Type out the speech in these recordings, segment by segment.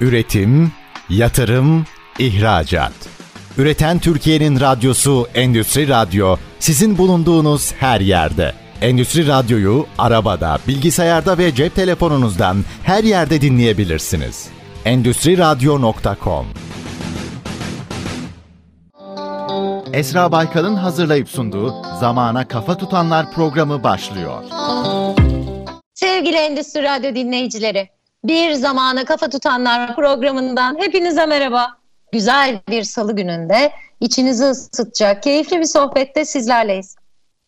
Üretim, yatırım, ihracat. Üreten Türkiye'nin radyosu Endüstri Radyo sizin bulunduğunuz her yerde. Endüstri Radyo'yu arabada, bilgisayarda ve cep telefonunuzdan her yerde dinleyebilirsiniz. Endüstri Radyo.com Esra Baykal'ın hazırlayıp sunduğu Zamana Kafa Tutanlar programı başlıyor. Sevgili Endüstri Radyo dinleyicileri, bir Zamana Kafa Tutanlar programından hepinize merhaba. Güzel bir salı gününde içinizi ısıtacak keyifli bir sohbette sizlerleyiz.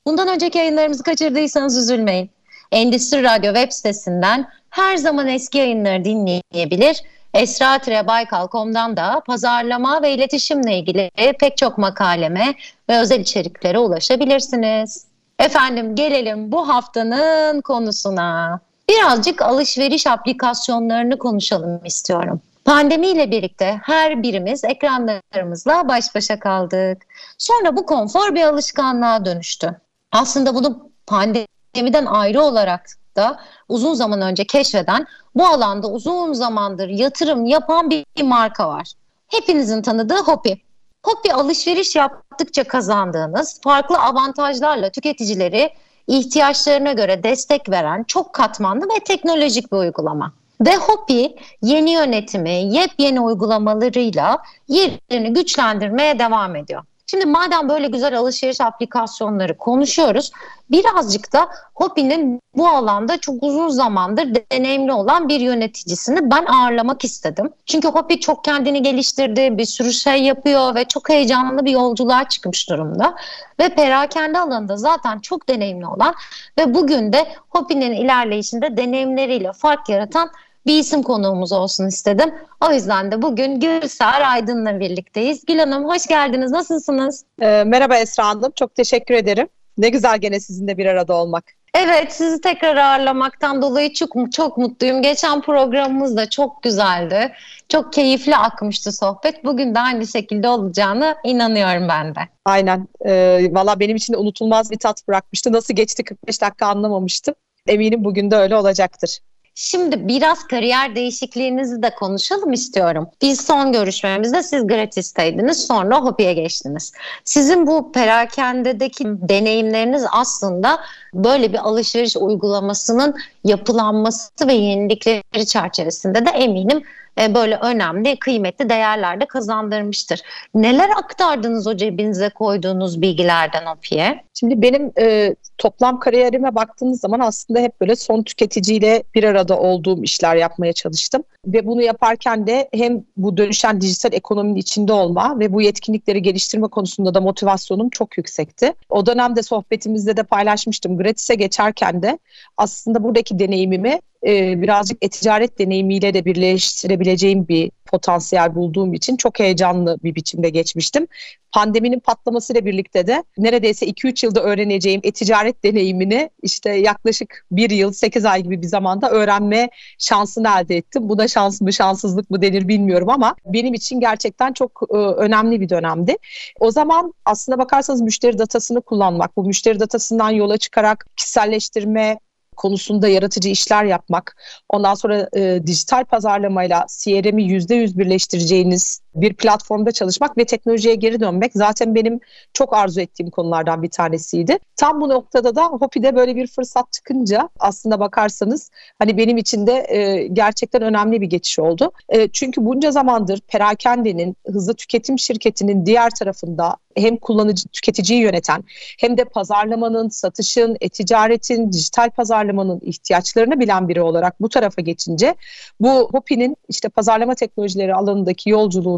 Bundan önceki yayınlarımızı kaçırdıysanız üzülmeyin. Endüstri Radyo web sitesinden her zaman eski yayınları dinleyebilir. Esra-Baykal.com'dan da pazarlama ve iletişimle ilgili pek çok makaleme ve özel içeriklere ulaşabilirsiniz. Efendim gelelim bu haftanın konusuna. Birazcık alışveriş aplikasyonlarını konuşalım istiyorum. Pandemiyle birlikte her birimiz ekranlarımızla baş başa kaldık. Sonra bu konfor bir alışkanlığa dönüştü. Aslında bunu pandemiden ayrı olarak da uzun zaman önce keşfeden bu alanda uzun zamandır yatırım yapan bir marka var. Hepinizin tanıdığı Hopi. Hopi alışveriş yaptıkça kazandığınız farklı avantajlarla tüketicileri ihtiyaçlarına göre destek veren çok katmanlı ve teknolojik bir uygulama. Ve Hopi yeni yönetimi, yepyeni uygulamalarıyla yerini güçlendirmeye devam ediyor. Şimdi madem böyle güzel alışveriş aplikasyonları konuşuyoruz, birazcık da Hopi'nin bu alanda çok uzun zamandır deneyimli olan bir yöneticisini ben ağırlamak istedim. Çünkü Hopi çok kendini geliştirdi, bir sürü şey yapıyor ve çok heyecanlı bir yolculuğa çıkmış durumda. Ve perakende alanında zaten çok deneyimli olan ve bugün de Hopi'nin ilerleyişinde deneyimleriyle fark yaratan bir isim konuğumuz olsun istedim. O yüzden de bugün Gülsar Aydın'la birlikteyiz. Gül Hanım hoş geldiniz. Nasılsınız? E, merhaba Esra Hanım. Çok teşekkür ederim. Ne güzel gene sizinle bir arada olmak. Evet sizi tekrar ağırlamaktan dolayı çok çok mutluyum. Geçen programımız da çok güzeldi. Çok keyifli akmıştı sohbet. Bugün de aynı şekilde olacağını inanıyorum ben de. Aynen. Ee, Valla benim için de unutulmaz bir tat bırakmıştı. Nasıl geçti 45 dakika anlamamıştım. Eminim bugün de öyle olacaktır. Şimdi biraz kariyer değişikliğinizi de konuşalım istiyorum. Biz son görüşmemizde siz gratisteydiniz sonra Hopi'ye geçtiniz. Sizin bu perakendedeki deneyimleriniz aslında böyle bir alışveriş uygulamasının yapılanması ve yenilikleri çerçevesinde de eminim e, böyle önemli, kıymetli değerler de kazandırmıştır. Neler aktardınız o cebinize koyduğunuz bilgilerden OPİ'ye? Şimdi benim e, toplam kariyerime baktığınız zaman aslında hep böyle son tüketiciyle bir arada olduğum işler yapmaya çalıştım. Ve bunu yaparken de hem bu dönüşen dijital ekonominin içinde olma ve bu yetkinlikleri geliştirme konusunda da motivasyonum çok yüksekti. O dönemde sohbetimizde de paylaşmıştım. Gratis'e geçerken de aslında buradaki deneyimimi e, birazcık e-ticaret deneyimiyle de birleştirebileceğim bir potansiyel bulduğum için çok heyecanlı bir biçimde geçmiştim. Pandeminin patlamasıyla birlikte de neredeyse 2-3 yılda öğreneceğim e-ticaret deneyimini işte yaklaşık 1 yıl 8 ay gibi bir zamanda öğrenme şansını elde ettim. Bu da şans mı şanssızlık mı denir bilmiyorum ama benim için gerçekten çok e, önemli bir dönemdi. O zaman aslında bakarsanız müşteri datasını kullanmak, bu müşteri datasından yola çıkarak kişiselleştirme, konusunda yaratıcı işler yapmak, ondan sonra e, dijital pazarlamayla CRM'i %100 birleştireceğiniz bir platformda çalışmak ve teknolojiye geri dönmek zaten benim çok arzu ettiğim konulardan bir tanesiydi. Tam bu noktada da Hopi'de böyle bir fırsat çıkınca aslında bakarsanız hani benim için de e, gerçekten önemli bir geçiş oldu. E, çünkü bunca zamandır perakendenin, hızlı tüketim şirketinin diğer tarafında hem kullanıcı tüketiciyi yöneten hem de pazarlamanın, satışın, e-ticaretin, dijital pazarlamanın ihtiyaçlarını bilen biri olarak bu tarafa geçince bu Hopi'nin işte pazarlama teknolojileri alanındaki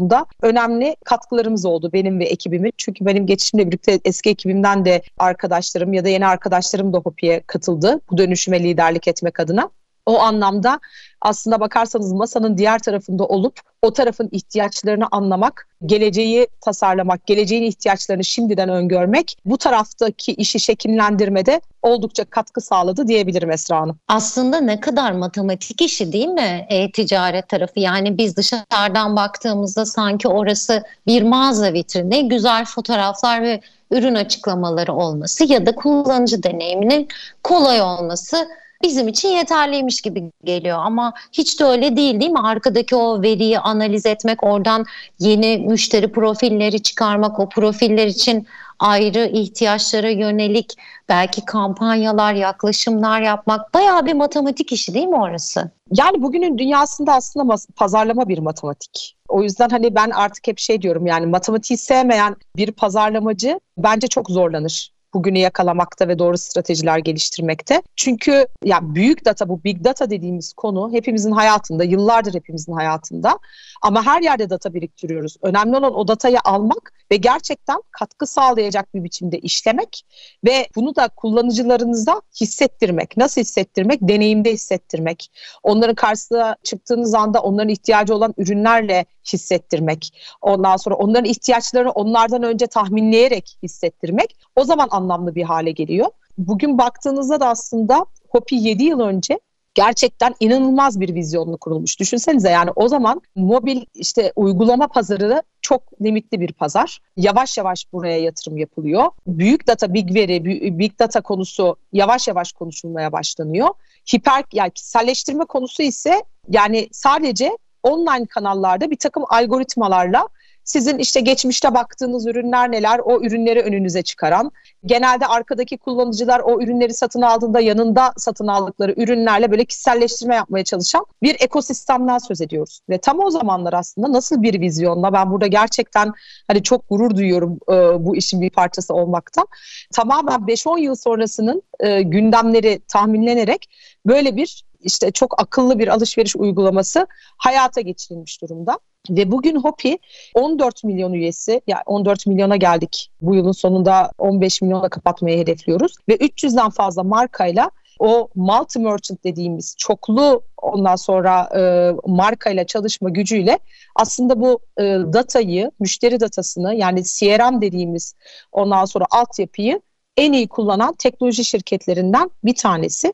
yolculuğunda önemli katkılarımız oldu benim ve ekibimin. Çünkü benim geçişimle birlikte eski ekibimden de arkadaşlarım ya da yeni arkadaşlarım da Hopi'ye katıldı bu dönüşüme liderlik etmek adına. O anlamda aslında bakarsanız masanın diğer tarafında olup o tarafın ihtiyaçlarını anlamak, geleceği tasarlamak, geleceğin ihtiyaçlarını şimdiden öngörmek bu taraftaki işi şekillendirmede oldukça katkı sağladı diyebilirim Esra Hanım. Aslında ne kadar matematik işi değil mi e-ticaret tarafı? Yani biz dışarıdan baktığımızda sanki orası bir mağaza vitrini, güzel fotoğraflar ve ürün açıklamaları olması ya da kullanıcı deneyiminin kolay olması bizim için yeterliymiş gibi geliyor ama hiç de öyle değil değil mi? Arkadaki o veriyi analiz etmek, oradan yeni müşteri profilleri çıkarmak, o profiller için ayrı ihtiyaçlara yönelik belki kampanyalar, yaklaşımlar yapmak bayağı bir matematik işi değil mi orası? Yani bugünün dünyasında aslında pazarlama bir matematik. O yüzden hani ben artık hep şey diyorum yani matematiği sevmeyen bir pazarlamacı bence çok zorlanır bugünü yakalamakta ve doğru stratejiler geliştirmekte. Çünkü ya büyük data bu big data dediğimiz konu hepimizin hayatında, yıllardır hepimizin hayatında. Ama her yerde data biriktiriyoruz. Önemli olan o datayı almak ve gerçekten katkı sağlayacak bir biçimde işlemek ve bunu da kullanıcılarınıza hissettirmek. Nasıl hissettirmek? Deneyimde hissettirmek. Onların karşısına çıktığınız anda onların ihtiyacı olan ürünlerle hissettirmek. Ondan sonra onların ihtiyaçlarını onlardan önce tahminleyerek hissettirmek. O zaman anlamlı bir hale geliyor. Bugün baktığınızda da aslında Hopi 7 yıl önce gerçekten inanılmaz bir vizyonlu kurulmuş. Düşünsenize yani o zaman mobil işte uygulama pazarı çok limitli bir pazar. Yavaş yavaş buraya yatırım yapılıyor. Büyük data, big veri, big data konusu yavaş yavaş konuşulmaya başlanıyor. Hiper yani kişiselleştirme konusu ise yani sadece online kanallarda bir takım algoritmalarla sizin işte geçmişte baktığınız ürünler neler, o ürünleri önünüze çıkaran, genelde arkadaki kullanıcılar o ürünleri satın aldığında yanında satın aldıkları ürünlerle böyle kişiselleştirme yapmaya çalışan bir ekosistemden söz ediyoruz. Ve tam o zamanlar aslında nasıl bir vizyonla ben burada gerçekten hani çok gurur duyuyorum e, bu işin bir parçası olmaktan. Tamamen 5-10 yıl sonrasının e, gündemleri tahminlenerek böyle bir işte çok akıllı bir alışveriş uygulaması hayata geçirilmiş durumda. Ve bugün Hopi 14 milyon üyesi, yani 14 milyona geldik. Bu yılın sonunda 15 milyona kapatmayı hedefliyoruz. Ve 300'den fazla markayla o multi merchant dediğimiz çoklu ondan sonra e, markayla çalışma gücüyle aslında bu e, datayı, müşteri datasını yani CRM dediğimiz ondan sonra altyapıyı en iyi kullanan teknoloji şirketlerinden bir tanesi.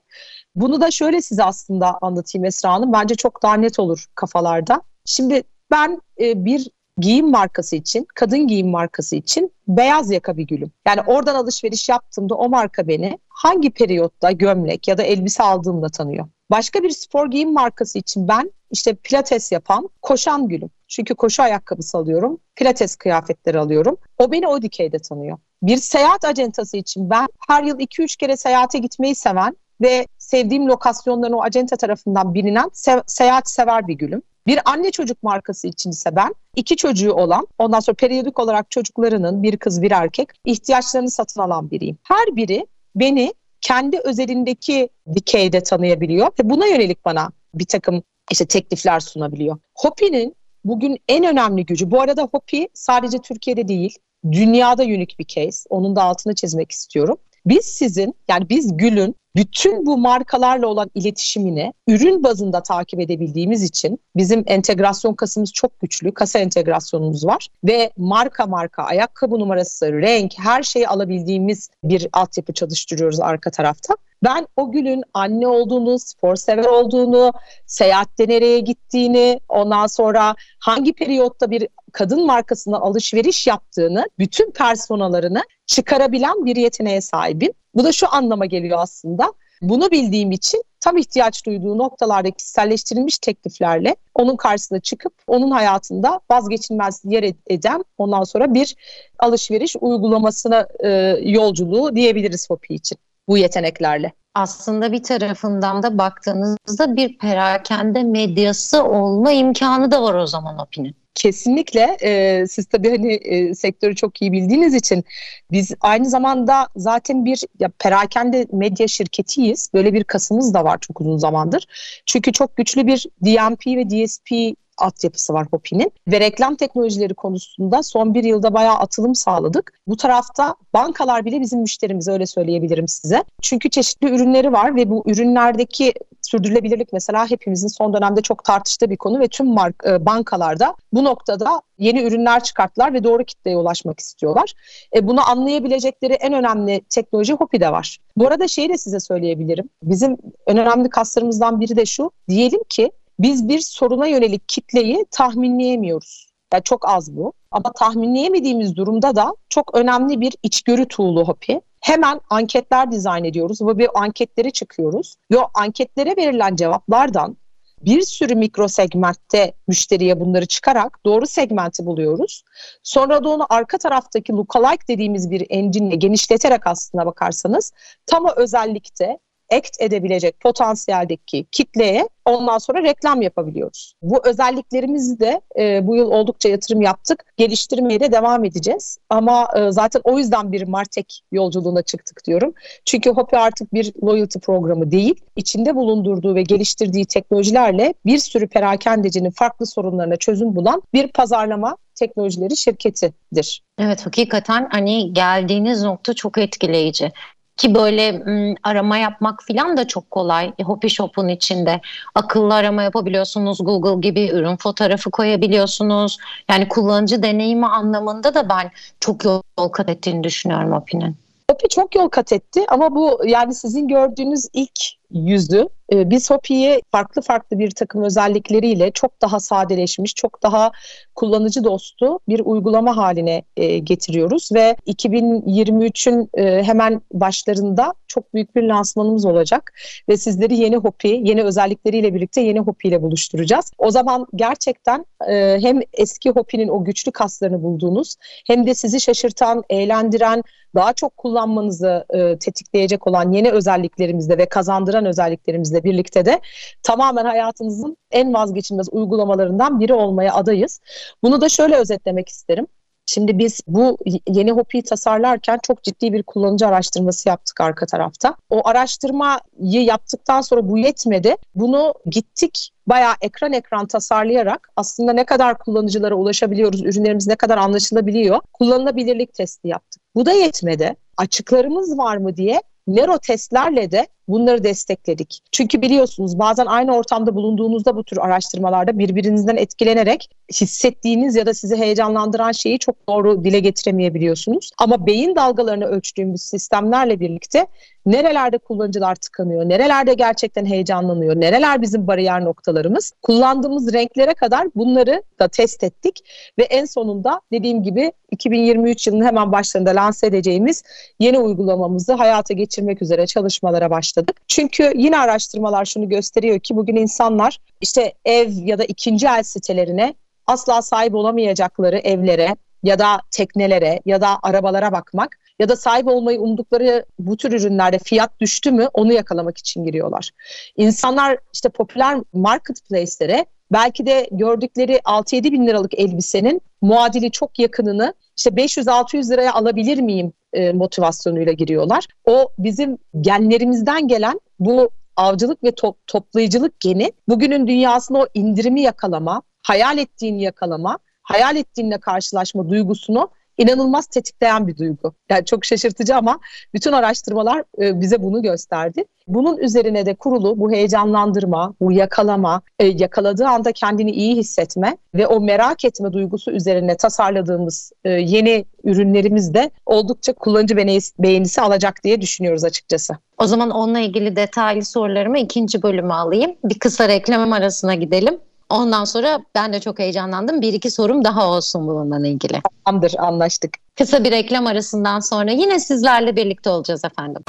Bunu da şöyle size aslında anlatayım Esra Hanım. Bence çok daha net olur kafalarda. Şimdi ben e, bir giyim markası için, kadın giyim markası için beyaz yaka bir gülüm. Yani oradan alışveriş yaptığımda o marka beni hangi periyotta gömlek ya da elbise aldığımda tanıyor. Başka bir spor giyim markası için ben işte pilates yapan, koşan gülüm. Çünkü koşu ayakkabısı alıyorum, pilates kıyafetleri alıyorum. O beni o dikeyde tanıyor. Bir seyahat acentası için ben her yıl 2-3 kere seyahate gitmeyi seven ve sevdiğim lokasyonların o acente tarafından bilinen se- seyahat sever bir gülüm. Bir anne çocuk markası için ise ben iki çocuğu olan ondan sonra periyodik olarak çocuklarının bir kız bir erkek ihtiyaçlarını satın alan biriyim. Her biri beni kendi özelindeki dikeyde tanıyabiliyor ve buna yönelik bana bir takım işte teklifler sunabiliyor. Hopi'nin bugün en önemli gücü, bu arada Hopi sadece Türkiye'de değil, dünyada unik bir case. Onun da altını çizmek istiyorum. Biz sizin yani biz Gül'ün bütün bu markalarla olan iletişimini ürün bazında takip edebildiğimiz için bizim entegrasyon kasımız çok güçlü. Kasa entegrasyonumuz var ve marka marka ayakkabı numarası, renk her şeyi alabildiğimiz bir altyapı çalıştırıyoruz arka tarafta. Ben o gülün anne olduğunu, spor sever olduğunu, seyahatte nereye gittiğini, ondan sonra hangi periyotta bir kadın markasına alışveriş yaptığını, bütün personalarını çıkarabilen bir yeteneğe sahibim. Bu da şu anlama geliyor aslında. Bunu bildiğim için tam ihtiyaç duyduğu noktalarda kişiselleştirilmiş tekliflerle onun karşısına çıkıp onun hayatında vazgeçilmez yer eden ondan sonra bir alışveriş uygulamasına e, yolculuğu diyebiliriz Hopi için bu yeteneklerle. Aslında bir tarafından da baktığınızda bir perakende medyası olma imkanı da var o zaman Hopi'nin. Kesinlikle e, siz tabii hani e, sektörü çok iyi bildiğiniz için biz aynı zamanda zaten bir ya perakende medya şirketiyiz. Böyle bir kasımız da var çok uzun zamandır. Çünkü çok güçlü bir DMP ve DSP altyapısı var Hopi'nin ve reklam teknolojileri konusunda son bir yılda bayağı atılım sağladık. Bu tarafta bankalar bile bizim müşterimiz öyle söyleyebilirim size. Çünkü çeşitli ürünleri var ve bu ürünlerdeki sürdürülebilirlik mesela hepimizin son dönemde çok tartıştığı bir konu ve tüm mark, e, bankalarda bu noktada yeni ürünler çıkarttılar ve doğru kitleye ulaşmak istiyorlar. E, bunu anlayabilecekleri en önemli teknoloji Hopi'de var. Bu arada şeyi de size söyleyebilirim. Bizim en önemli kaslarımızdan biri de şu. Diyelim ki biz bir soruna yönelik kitleyi tahminleyemiyoruz. Yani çok az bu. Ama tahminleyemediğimiz durumda da çok önemli bir içgörü tool'u Hopi. Hemen anketler dizayn ediyoruz ve bu anketleri çıkıyoruz. Ve anketlere verilen cevaplardan bir sürü mikro segmentte müşteriye bunları çıkarak doğru segmenti buluyoruz. Sonra da onu arka taraftaki lookalike dediğimiz bir engine'le genişleterek aslına bakarsanız tam o özellikte act edebilecek potansiyeldeki kitleye ondan sonra reklam yapabiliyoruz. Bu özelliklerimizi de e, bu yıl oldukça yatırım yaptık. Geliştirmeye de devam edeceğiz. Ama e, zaten o yüzden bir Martek yolculuğuna çıktık diyorum. Çünkü Hopi artık bir loyalty programı değil. İçinde bulundurduğu ve geliştirdiği teknolojilerle bir sürü perakendecinin farklı sorunlarına çözüm bulan bir pazarlama teknolojileri şirketidir. Evet hakikaten hani geldiğiniz nokta çok etkileyici. Ki böyle m, arama yapmak falan da çok kolay. Hopi Shop'un içinde akıllı arama yapabiliyorsunuz. Google gibi ürün fotoğrafı koyabiliyorsunuz. Yani kullanıcı deneyimi anlamında da ben çok yol kat ettiğini düşünüyorum Hopi'nin. Hopi çok yol kat etti ama bu yani sizin gördüğünüz ilk yüzü. Ee, biz Hopi'yi farklı farklı bir takım özellikleriyle çok daha sadeleşmiş, çok daha kullanıcı dostu bir uygulama haline e, getiriyoruz ve 2023'ün e, hemen başlarında çok büyük bir lansmanımız olacak ve sizleri yeni Hopi, yeni özellikleriyle birlikte yeni Hopi ile buluşturacağız. O zaman gerçekten e, hem eski Hopi'nin o güçlü kaslarını bulduğunuz hem de sizi şaşırtan, eğlendiren, daha çok kullanmanızı e, tetikleyecek olan yeni özelliklerimizle ve kazandıran özelliklerimizle birlikte de tamamen hayatınızın en vazgeçilmez uygulamalarından biri olmaya adayız. Bunu da şöyle özetlemek isterim. Şimdi biz bu yeni Hopi'yi tasarlarken çok ciddi bir kullanıcı araştırması yaptık arka tarafta. O araştırmayı yaptıktan sonra bu yetmedi. Bunu gittik bayağı ekran ekran tasarlayarak aslında ne kadar kullanıcılara ulaşabiliyoruz, ürünlerimiz ne kadar anlaşılabiliyor, kullanılabilirlik testi yaptık. Bu da yetmedi. Açıklarımız var mı diye Nero testlerle de bunları destekledik. Çünkü biliyorsunuz bazen aynı ortamda bulunduğunuzda bu tür araştırmalarda birbirinizden etkilenerek hissettiğiniz ya da sizi heyecanlandıran şeyi çok doğru dile getiremeyebiliyorsunuz. Ama beyin dalgalarını ölçtüğümüz sistemlerle birlikte nerelerde kullanıcılar tıkanıyor, nerelerde gerçekten heyecanlanıyor, nereler bizim bariyer noktalarımız, kullandığımız renklere kadar bunları da test ettik ve en sonunda dediğim gibi 2023 yılının hemen başlarında lanse edeceğimiz yeni uygulamamızı hayata geçirmek üzere çalışmalara başladık. Çünkü yine araştırmalar şunu gösteriyor ki bugün insanlar işte ev ya da ikinci el sitelerine asla sahip olamayacakları evlere ya da teknelere ya da arabalara bakmak ya da sahip olmayı umdukları bu tür ürünlerde fiyat düştü mü onu yakalamak için giriyorlar. İnsanlar işte popüler marketplace'lere belki de gördükleri 6-7 bin liralık elbisenin muadili çok yakınını işte 500-600 liraya alabilir miyim e, motivasyonuyla giriyorlar. O bizim genlerimizden gelen bu avcılık ve top, toplayıcılık geni bugünün dünyasında o indirimi yakalama, hayal ettiğini yakalama, hayal ettiğinle karşılaşma duygusunu inanılmaz tetikleyen bir duygu. Yani çok şaşırtıcı ama bütün araştırmalar e, bize bunu gösterdi. Bunun üzerine de kurulu bu heyecanlandırma, bu yakalama, e, yakaladığı anda kendini iyi hissetme ve o merak etme duygusu üzerine tasarladığımız e, yeni ürünlerimiz de oldukça kullanıcı beğenisi alacak diye düşünüyoruz açıkçası. O zaman onunla ilgili detaylı sorularımı ikinci bölüme alayım. Bir kısa reklam arasına gidelim. Ondan sonra ben de çok heyecanlandım. Bir iki sorum daha olsun bununla ilgili. Tamamdır anlaştık. Kısa bir reklam arasından sonra yine sizlerle birlikte olacağız efendim.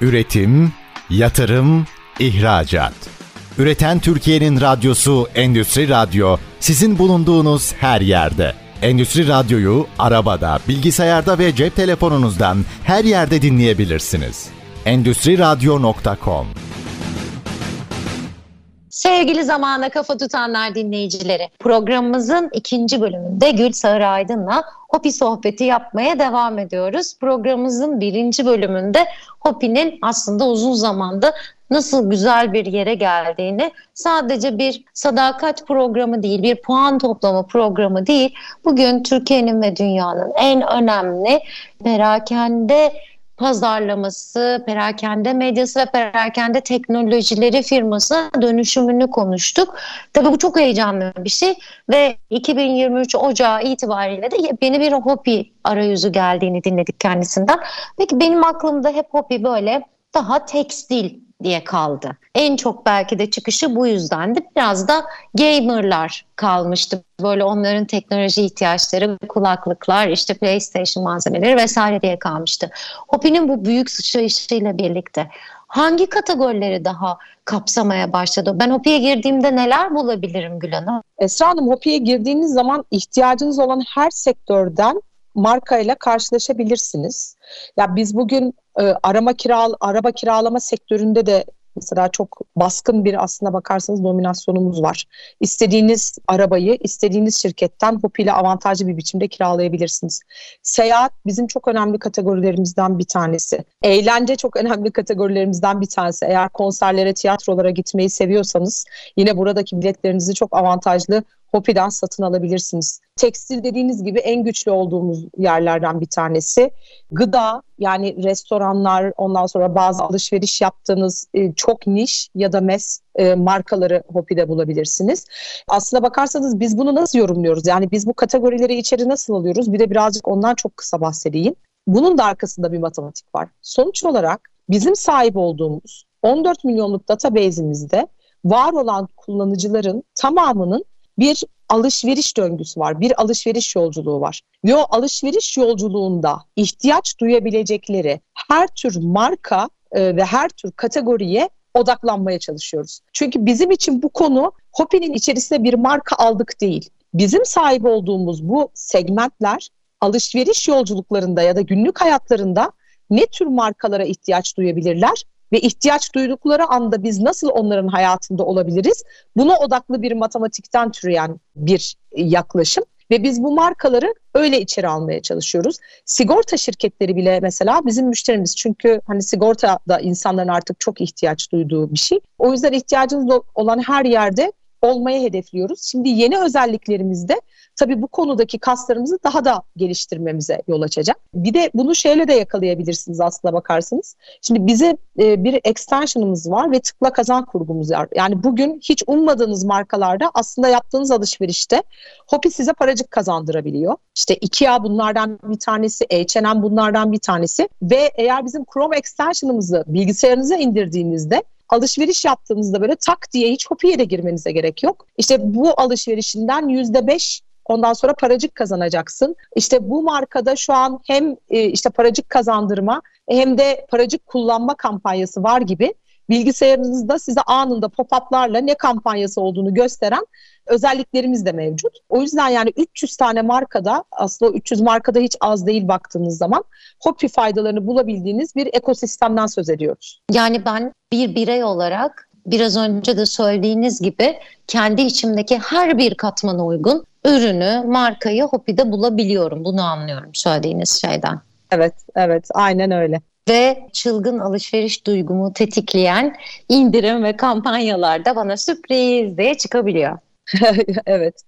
Üretim, yatırım, ihracat. Üreten Türkiye'nin radyosu Endüstri Radyo sizin bulunduğunuz her yerde. Endüstri Radyo'yu arabada, bilgisayarda ve cep telefonunuzdan her yerde dinleyebilirsiniz. Endüstri Radyo.com Sevgili zamana kafa tutanlar dinleyicileri, programımızın ikinci bölümünde Gül Sağır Aydın'la Hopi sohbeti yapmaya devam ediyoruz. Programımızın birinci bölümünde Hopi'nin aslında uzun zamanda nasıl güzel bir yere geldiğini sadece bir sadakat programı değil, bir puan toplama programı değil, bugün Türkiye'nin ve dünyanın en önemli perakende pazarlaması, perakende medyası ve perakende teknolojileri firması dönüşümünü konuştuk. Tabii bu çok heyecanlı bir şey ve 2023 Ocağı itibariyle de yeni bir Hopi arayüzü geldiğini dinledik kendisinden. Peki benim aklımda hep Hopi böyle daha tekstil diye kaldı. En çok belki de çıkışı bu yüzdendi. Biraz da gamerlar kalmıştı. Böyle onların teknoloji ihtiyaçları, kulaklıklar, işte PlayStation malzemeleri vesaire diye kalmıştı. Hopi'nin bu büyük sıçrayışıyla birlikte hangi kategorileri daha kapsamaya başladı? Ben Hopi'ye girdiğimde neler bulabilirim Gül Hanım? Esra Hanım Hopi'ye girdiğiniz zaman ihtiyacınız olan her sektörden markayla karşılaşabilirsiniz. Ya biz bugün e, arama kiral araba kiralama sektöründe de Mesela çok baskın bir aslına bakarsanız dominasyonumuz var. İstediğiniz arabayı istediğiniz şirketten HOP ile avantajlı bir biçimde kiralayabilirsiniz. Seyahat bizim çok önemli kategorilerimizden bir tanesi. Eğlence çok önemli kategorilerimizden bir tanesi. Eğer konserlere, tiyatrolara gitmeyi seviyorsanız yine buradaki biletlerinizi çok avantajlı Hopi'den satın alabilirsiniz. Tekstil dediğiniz gibi en güçlü olduğumuz yerlerden bir tanesi. Gıda yani restoranlar ondan sonra bazı alışveriş yaptığınız e, çok niş ya da mes e, markaları Hopi'de bulabilirsiniz. Aslına bakarsanız biz bunu nasıl yorumluyoruz? Yani biz bu kategorileri içeri nasıl alıyoruz? Bir de birazcık ondan çok kısa bahsedeyim. Bunun da arkasında bir matematik var. Sonuç olarak bizim sahip olduğumuz 14 milyonluk database'imizde var olan kullanıcıların tamamının bir alışveriş döngüsü var, bir alışveriş yolculuğu var. Ve o alışveriş yolculuğunda ihtiyaç duyabilecekleri her tür marka e, ve her tür kategoriye odaklanmaya çalışıyoruz. Çünkü bizim için bu konu Hopi'nin içerisine bir marka aldık değil. Bizim sahip olduğumuz bu segmentler alışveriş yolculuklarında ya da günlük hayatlarında ne tür markalara ihtiyaç duyabilirler ve ihtiyaç duydukları anda biz nasıl onların hayatında olabiliriz? Buna odaklı bir matematikten türeyen bir yaklaşım ve biz bu markaları öyle içeri almaya çalışıyoruz. Sigorta şirketleri bile mesela bizim müşterimiz çünkü hani sigorta da insanların artık çok ihtiyaç duyduğu bir şey. O yüzden ihtiyacınız olan her yerde olmayı hedefliyoruz. Şimdi yeni özelliklerimizde tabii bu konudaki kaslarımızı daha da geliştirmemize yol açacak. Bir de bunu şeyle de yakalayabilirsiniz aslında bakarsanız. Şimdi bize e, bir extension'ımız var ve tıkla kazan kurgumuz var. Yani bugün hiç ummadığınız markalarda aslında yaptığınız alışverişte Hopi size paracık kazandırabiliyor. İşte IKEA bunlardan bir tanesi, H&M bunlardan bir tanesi ve eğer bizim Chrome extension'ımızı bilgisayarınıza indirdiğinizde alışveriş yaptığınızda böyle tak diye hiç Hopi'ye de girmenize gerek yok. İşte bu alışverişinden yüzde beş Ondan sonra paracık kazanacaksın. İşte bu markada şu an hem e, işte paracık kazandırma hem de paracık kullanma kampanyası var gibi bilgisayarınızda size anında pop-up'larla ne kampanyası olduğunu gösteren özelliklerimiz de mevcut. O yüzden yani 300 tane markada aslında 300 markada hiç az değil baktığınız zaman Hopi faydalarını bulabildiğiniz bir ekosistemden söz ediyoruz. Yani ben bir birey olarak biraz önce de söylediğiniz gibi kendi içimdeki her bir katmana uygun ürünü, markayı Hopi'de bulabiliyorum. Bunu anlıyorum söylediğiniz şeyden. Evet, evet aynen öyle ve çılgın alışveriş duygumu tetikleyen indirim ve kampanyalar da bana sürpriz diye çıkabiliyor. evet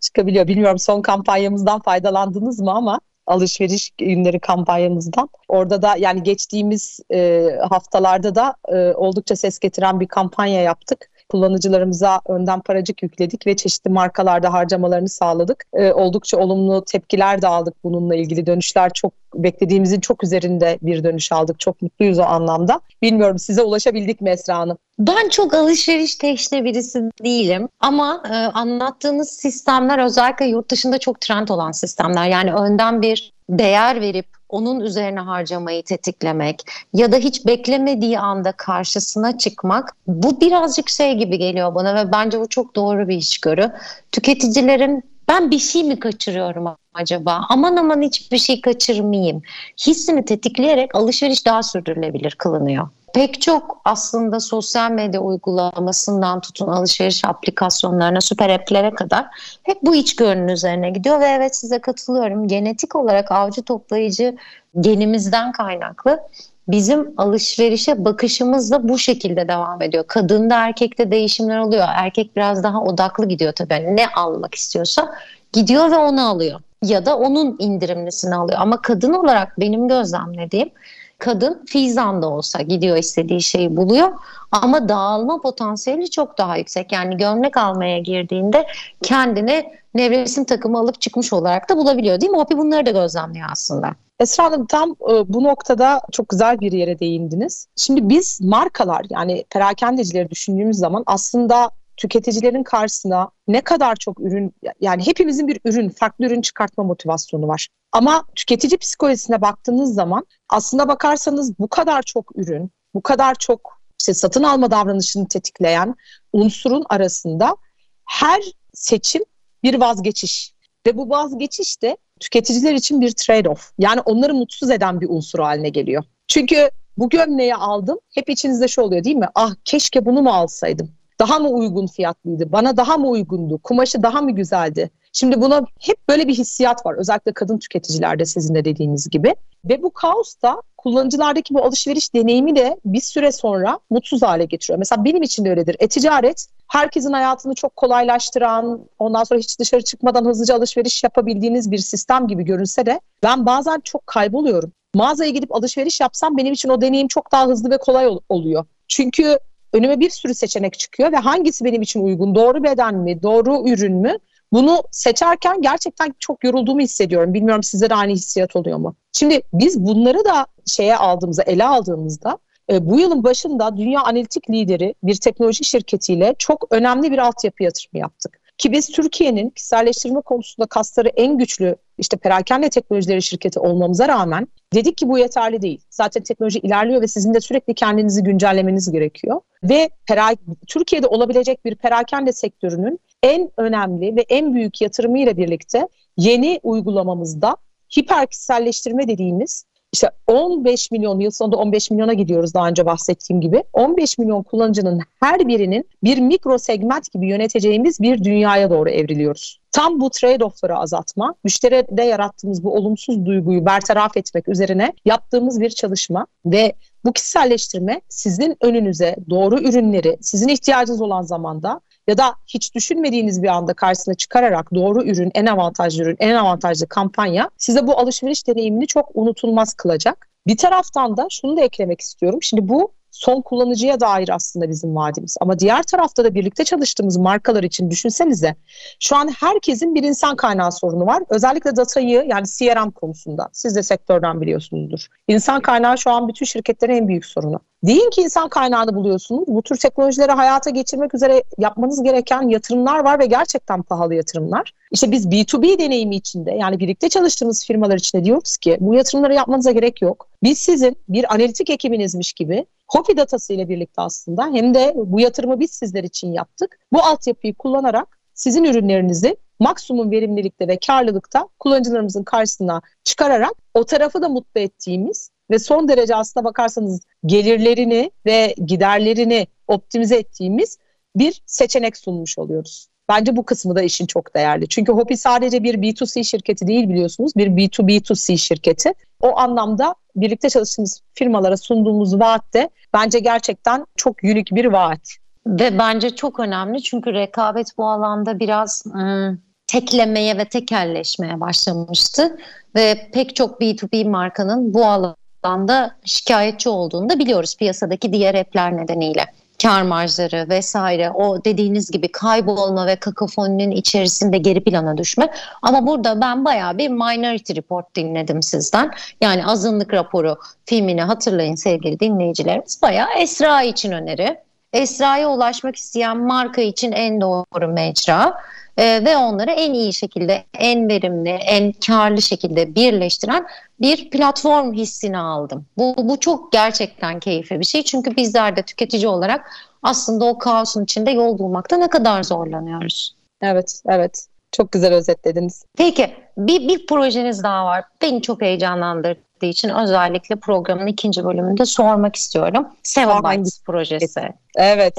çıkabiliyor. Bilmiyorum son kampanyamızdan faydalandınız mı ama alışveriş günleri kampanyamızdan. Orada da yani geçtiğimiz e, haftalarda da e, oldukça ses getiren bir kampanya yaptık kullanıcılarımıza önden paracık yükledik ve çeşitli markalarda harcamalarını sağladık. E, oldukça olumlu tepkiler de aldık bununla ilgili. Dönüşler çok beklediğimizin çok üzerinde bir dönüş aldık. Çok mutluyuz o anlamda. Bilmiyorum size ulaşabildik mi Esra Hanım? Ben çok alışveriş teşne birisi değilim ama e, anlattığınız sistemler özellikle yurt dışında çok trend olan sistemler. Yani önden bir değer verip onun üzerine harcamayı tetiklemek ya da hiç beklemediği anda karşısına çıkmak bu birazcık şey gibi geliyor bana ve bence bu çok doğru bir işgörü. Tüketicilerin ben bir şey mi kaçırıyorum acaba? Aman aman hiçbir şey kaçırmayayım. Hissini tetikleyerek alışveriş daha sürdürülebilir kılınıyor pek çok aslında sosyal medya uygulamasından tutun alışveriş aplikasyonlarına, süper app'lere kadar hep bu içgörünün üzerine gidiyor ve evet size katılıyorum. Genetik olarak avcı toplayıcı genimizden kaynaklı bizim alışverişe bakışımız da bu şekilde devam ediyor. Kadında erkekte değişimler oluyor. Erkek biraz daha odaklı gidiyor tabii. Yani ne almak istiyorsa gidiyor ve onu alıyor. Ya da onun indirimlisini alıyor. Ama kadın olarak benim gözlemlediğim kadın fizanda olsa gidiyor istediği şeyi buluyor ama dağılma potansiyeli çok daha yüksek. Yani gömlek almaya girdiğinde kendini nevresim takımı alıp çıkmış olarak da bulabiliyor değil mi? Hopi bunları da gözlemliyor aslında. Esra Hanım tam e, bu noktada çok güzel bir yere değindiniz. Şimdi biz markalar yani perakendecileri düşündüğümüz zaman aslında tüketicilerin karşısına ne kadar çok ürün yani hepimizin bir ürün, farklı ürün çıkartma motivasyonu var. Ama tüketici psikolojisine baktığınız zaman aslında bakarsanız bu kadar çok ürün, bu kadar çok işte satın alma davranışını tetikleyen unsurun arasında her seçim bir vazgeçiş ve bu vazgeçiş de tüketiciler için bir trade-off. Yani onları mutsuz eden bir unsur haline geliyor. Çünkü bu gömleği aldım. Hep içinizde şu oluyor değil mi? Ah keşke bunu mu alsaydım? Daha mı uygun fiyatlıydı? Bana daha mı uygundu? Kumaşı daha mı güzeldi? Şimdi buna hep böyle bir hissiyat var. Özellikle kadın tüketicilerde sizin de dediğiniz gibi. Ve bu kaos da kullanıcılardaki bu alışveriş deneyimi de bir süre sonra mutsuz hale getiriyor. Mesela benim için de öyledir. E-ticaret herkesin hayatını çok kolaylaştıran, ondan sonra hiç dışarı çıkmadan hızlıca alışveriş yapabildiğiniz bir sistem gibi görünse de ben bazen çok kayboluyorum. Mağazaya gidip alışveriş yapsam benim için o deneyim çok daha hızlı ve kolay ol- oluyor. Çünkü önüme bir sürü seçenek çıkıyor ve hangisi benim için uygun, doğru beden mi, doğru ürün mü? Bunu seçerken gerçekten çok yorulduğumu hissediyorum. Bilmiyorum size de aynı hissiyat oluyor mu? Şimdi biz bunları da şeye aldığımızda, ele aldığımızda e, bu yılın başında dünya analitik lideri bir teknoloji şirketiyle çok önemli bir altyapı yatırımı yaptık. Ki biz Türkiye'nin kişiselleştirme konusunda kasları en güçlü işte perakende teknolojileri şirketi olmamıza rağmen dedik ki bu yeterli değil. Zaten teknoloji ilerliyor ve sizin de sürekli kendinizi güncellemeniz gerekiyor. Ve perak Türkiye'de olabilecek bir perakende sektörünün en önemli ve en büyük yatırımıyla birlikte yeni uygulamamızda hiper kişiselleştirme dediğimiz işte 15 milyon yıl sonunda 15 milyona gidiyoruz daha önce bahsettiğim gibi. 15 milyon kullanıcının her birinin bir mikro segment gibi yöneteceğimiz bir dünyaya doğru evriliyoruz. Tam bu trade-off'ları azaltma, müşteride yarattığımız bu olumsuz duyguyu bertaraf etmek üzerine yaptığımız bir çalışma ve bu kişiselleştirme sizin önünüze doğru ürünleri sizin ihtiyacınız olan zamanda ya da hiç düşünmediğiniz bir anda karşısına çıkararak doğru ürün, en avantajlı ürün, en avantajlı kampanya size bu alışveriş deneyimini çok unutulmaz kılacak. Bir taraftan da şunu da eklemek istiyorum. Şimdi bu son kullanıcıya dair aslında bizim vaadimiz. Ama diğer tarafta da birlikte çalıştığımız markalar için düşünsenize. Şu an herkesin bir insan kaynağı sorunu var. Özellikle datayı yani CRM konusunda. Siz de sektörden biliyorsunuzdur. İnsan kaynağı şu an bütün şirketlerin en büyük sorunu. Deyin ki insan kaynağını buluyorsunuz. Bu tür teknolojileri hayata geçirmek üzere yapmanız gereken yatırımlar var ve gerçekten pahalı yatırımlar. İşte biz B2B deneyimi içinde yani birlikte çalıştığımız firmalar içinde diyoruz ki bu yatırımları yapmanıza gerek yok. Biz sizin bir analitik ekibinizmiş gibi Hopi datası ile birlikte aslında hem de bu yatırımı biz sizler için yaptık. Bu altyapıyı kullanarak sizin ürünlerinizi maksimum verimlilikte ve karlılıkta kullanıcılarımızın karşısına çıkararak o tarafı da mutlu ettiğimiz ve son derece aslına bakarsanız gelirlerini ve giderlerini optimize ettiğimiz bir seçenek sunmuş oluyoruz. Bence bu kısmı da işin çok değerli. Çünkü Hopi sadece bir B2C şirketi değil biliyorsunuz. Bir B2B2C şirketi. O anlamda birlikte çalıştığımız firmalara sunduğumuz vaat de bence gerçekten çok unik bir vaat. Ve bence çok önemli çünkü rekabet bu alanda biraz ım, teklemeye ve tekelleşmeye başlamıştı. Ve pek çok B2B markanın bu alanda şikayetçi olduğunu da biliyoruz piyasadaki diğer app'ler nedeniyle kar marjları vesaire o dediğiniz gibi kaybolma ve kakofoninin içerisinde geri plana düşme. Ama burada ben bayağı bir Minority Report dinledim sizden. Yani azınlık raporu filmini hatırlayın sevgili dinleyicilerimiz. Bayağı Esra için öneri. Esra'ya ulaşmak isteyen marka için en doğru mecra e, ve onları en iyi şekilde, en verimli, en karlı şekilde birleştiren bir platform hissini aldım. Bu, bu çok gerçekten keyifli bir şey çünkü bizler de tüketici olarak aslında o kaosun içinde yol bulmakta ne kadar zorlanıyoruz. Evet, evet. Çok güzel özetlediniz. Peki bir, bir projeniz daha var. Beni çok heyecanlandırdığı için özellikle programın ikinci bölümünde sormak istiyorum. Seven Bytes projesi. Evet.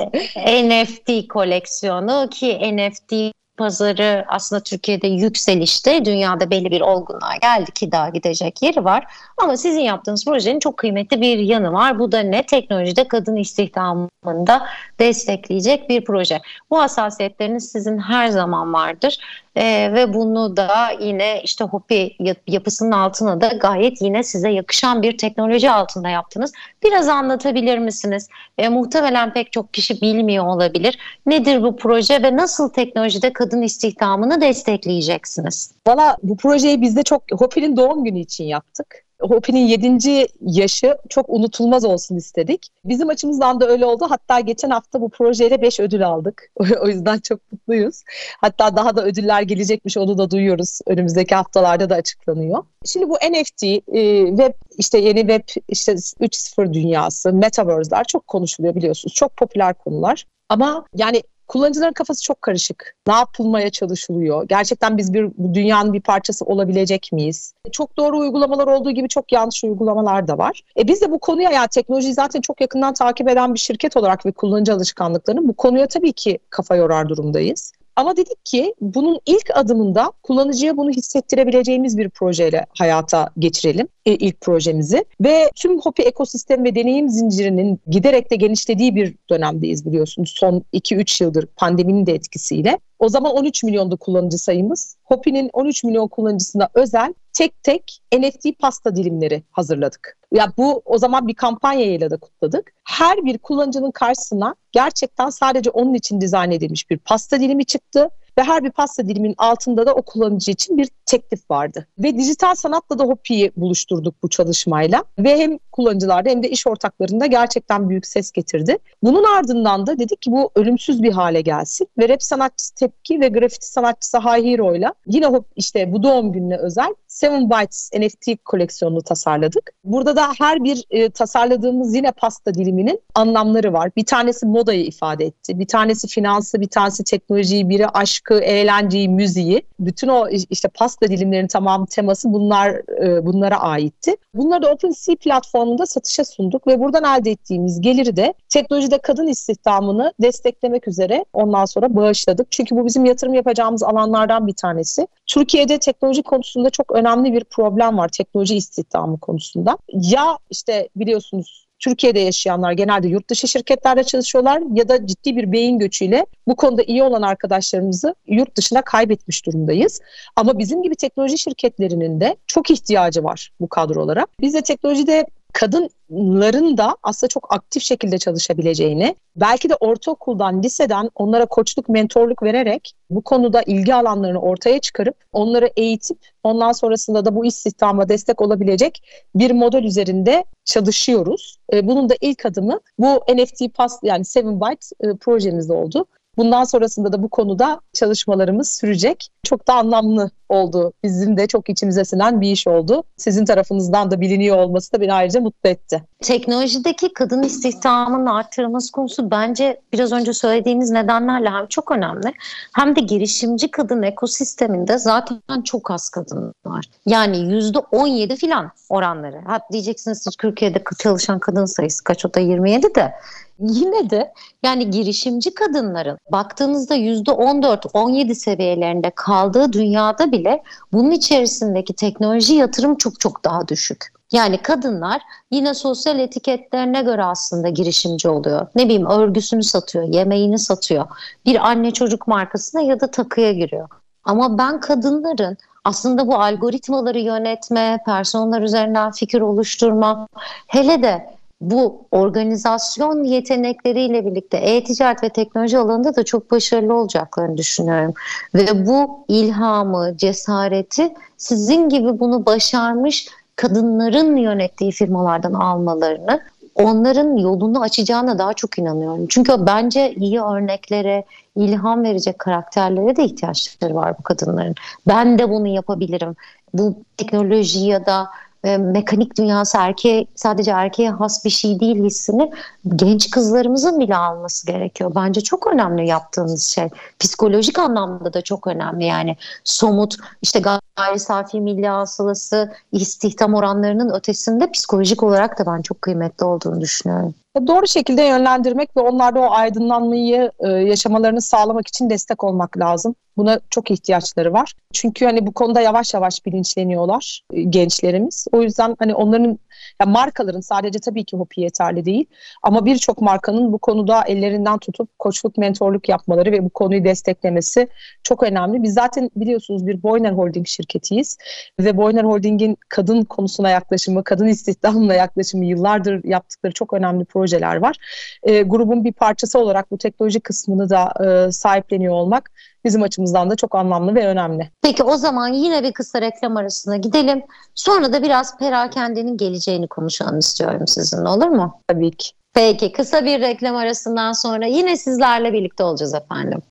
NFT koleksiyonu ki NFT pazarı aslında Türkiye'de yükselişte. Dünyada belli bir olgunluğa geldi ki daha gidecek yeri var. Ama sizin yaptığınız projenin çok kıymetli bir yanı var. Bu da ne? Teknolojide kadın istihdamında destekleyecek bir proje. Bu hassasiyetleriniz sizin her zaman vardır. Ee, ve bunu da yine işte Hopi yapısının altına da gayet yine size yakışan bir teknoloji altında yaptınız. Biraz anlatabilir misiniz? Ee, muhtemelen pek çok kişi bilmiyor olabilir. Nedir bu proje ve nasıl teknolojide kadın istihdamını destekleyeceksiniz? Valla bu projeyi biz de çok Hopi'nin doğum günü için yaptık. Hopi'nin 7. yaşı çok unutulmaz olsun istedik. Bizim açımızdan da öyle oldu. Hatta geçen hafta bu projeyle 5 ödül aldık. o yüzden çok mutluyuz. Hatta daha da ödüller gelecekmiş onu da duyuyoruz. Önümüzdeki haftalarda da açıklanıyor. Şimdi bu NFT, e, web işte yeni web işte 3.0 dünyası, metaverse'ler çok konuşuluyor biliyorsunuz. Çok popüler konular. Ama yani Kullanıcıların kafası çok karışık. Ne yapılmaya çalışılıyor? Gerçekten biz bir dünyanın bir parçası olabilecek miyiz? Çok doğru uygulamalar olduğu gibi çok yanlış uygulamalar da var. E biz de bu konuya ya teknolojiyi zaten çok yakından takip eden bir şirket olarak ve kullanıcı alışkanlıklarının bu konuya tabii ki kafa yorar durumdayız. Ama dedik ki bunun ilk adımında kullanıcıya bunu hissettirebileceğimiz bir projeyle hayata geçirelim e, ilk projemizi. Ve tüm Hopi ekosistem ve deneyim zincirinin giderek de genişlediği bir dönemdeyiz biliyorsunuz. Son 2-3 yıldır pandeminin de etkisiyle. O zaman 13 milyondu kullanıcı sayımız. Hopi'nin 13 milyon kullanıcısına özel tek tek NFT pasta dilimleri hazırladık. Ya bu o zaman bir kampanyayla da kutladık. Her bir kullanıcının karşısına gerçekten sadece onun için dizayn edilmiş bir pasta dilimi çıktı ve her bir pasta dilimin altında da o kullanıcı için bir teklif vardı. Ve dijital sanatla da Hopi'yi buluşturduk bu çalışmayla ve hem kullanıcılarda hem de iş ortaklarında gerçekten büyük ses getirdi. Bunun ardından da dedik ki bu ölümsüz bir hale gelsin ve rap sanatçısı Tepki ve grafiti sanatçısı High Hero ile yine işte bu doğum gününe özel Seven Bytes NFT koleksiyonunu tasarladık. Burada da her bir e, tasarladığımız yine pasta diliminin anlamları var. Bir tanesi modayı ifade etti. Bir tanesi finansı, bir tanesi teknolojiyi, biri aşkı, eğlenceyi, müziği. Bütün o işte pasta dilimlerinin tamam teması bunlar e, bunlara aitti. Bunları da OpenSea platformunda satışa sunduk ve buradan elde ettiğimiz geliri de teknolojide kadın istihdamını desteklemek üzere ondan sonra bağışladık. Çünkü bu bizim yatırım yapacağımız alanlardan bir tanesi. Türkiye'de teknoloji konusunda çok önemli bir problem var teknoloji istihdamı konusunda. Ya işte biliyorsunuz Türkiye'de yaşayanlar genelde yurt dışı şirketlerde çalışıyorlar ya da ciddi bir beyin göçüyle bu konuda iyi olan arkadaşlarımızı yurt dışına kaybetmiş durumdayız. Ama bizim gibi teknoloji şirketlerinin de çok ihtiyacı var bu kadrolara. Biz de teknolojide kadınların da aslında çok aktif şekilde çalışabileceğini, belki de ortaokuldan, liseden onlara koçluk, mentorluk vererek bu konuda ilgi alanlarını ortaya çıkarıp onları eğitip ondan sonrasında da bu istihdama destek olabilecek bir model üzerinde çalışıyoruz. E, bunun da ilk adımı bu NFT Pass yani Seven Byte e, projemizde oldu. Bundan sonrasında da bu konuda çalışmalarımız sürecek. Çok da anlamlı oldu. Bizim de çok içimize sinen bir iş oldu. Sizin tarafınızdan da biliniyor olması da beni ayrıca mutlu etti. Teknolojideki kadın istihdamının artırılması konusu bence biraz önce söylediğiniz nedenlerle hem çok önemli hem de girişimci kadın ekosisteminde zaten çok az kadın var. Yani yüzde 17 filan oranları. Hatta diyeceksiniz Türkiye'de çalışan kadın sayısı kaç o da 27 de yine de yani girişimci kadınların baktığınızda yüzde 14-17 seviyelerinde kaldığı dünyada bile bunun içerisindeki teknoloji yatırım çok çok daha düşük. Yani kadınlar yine sosyal etiketlerine göre aslında girişimci oluyor. Ne bileyim örgüsünü satıyor, yemeğini satıyor. Bir anne çocuk markasına ya da takıya giriyor. Ama ben kadınların aslında bu algoritmaları yönetme, personel üzerinden fikir oluşturma, hele de bu organizasyon yetenekleriyle birlikte e-ticaret ve teknoloji alanında da çok başarılı olacaklarını düşünüyorum. Ve bu ilhamı, cesareti sizin gibi bunu başarmış kadınların yönettiği firmalardan almalarını onların yolunu açacağına daha çok inanıyorum. Çünkü bence iyi örneklere, ilham verecek karakterlere de ihtiyaçları var bu kadınların. Ben de bunu yapabilirim. Bu teknoloji ya da e, mekanik dünyası erkeğe sadece erkeğe has bir şey değil hissini genç kızlarımızın bile alması gerekiyor. Bence çok önemli yaptığınız şey. Psikolojik anlamda da çok önemli yani somut işte gayri safi milli hasılası istihdam oranlarının ötesinde psikolojik olarak da ben çok kıymetli olduğunu düşünüyorum doğru şekilde yönlendirmek ve onlarda o aydınlanmayı e, yaşamalarını sağlamak için destek olmak lazım. Buna çok ihtiyaçları var. Çünkü hani bu konuda yavaş yavaş bilinçleniyorlar e, gençlerimiz. O yüzden hani onların ya markaların sadece tabii ki Hopi yeterli değil ama birçok markanın bu konuda ellerinden tutup koçluk, mentorluk yapmaları ve bu konuyu desteklemesi çok önemli. Biz zaten biliyorsunuz bir Boyner Holding şirketi şirketiyiz. Ve Boyner Holding'in kadın konusuna yaklaşımı, kadın istihdamına yaklaşımı yıllardır yaptıkları çok önemli projeler var. E, grubun bir parçası olarak bu teknoloji kısmını da e, sahipleniyor olmak bizim açımızdan da çok anlamlı ve önemli. Peki o zaman yine bir kısa reklam arasına gidelim. Sonra da biraz perakendenin geleceğini konuşalım istiyorum sizinle olur mu? Tabii ki. Peki kısa bir reklam arasından sonra yine sizlerle birlikte olacağız efendim.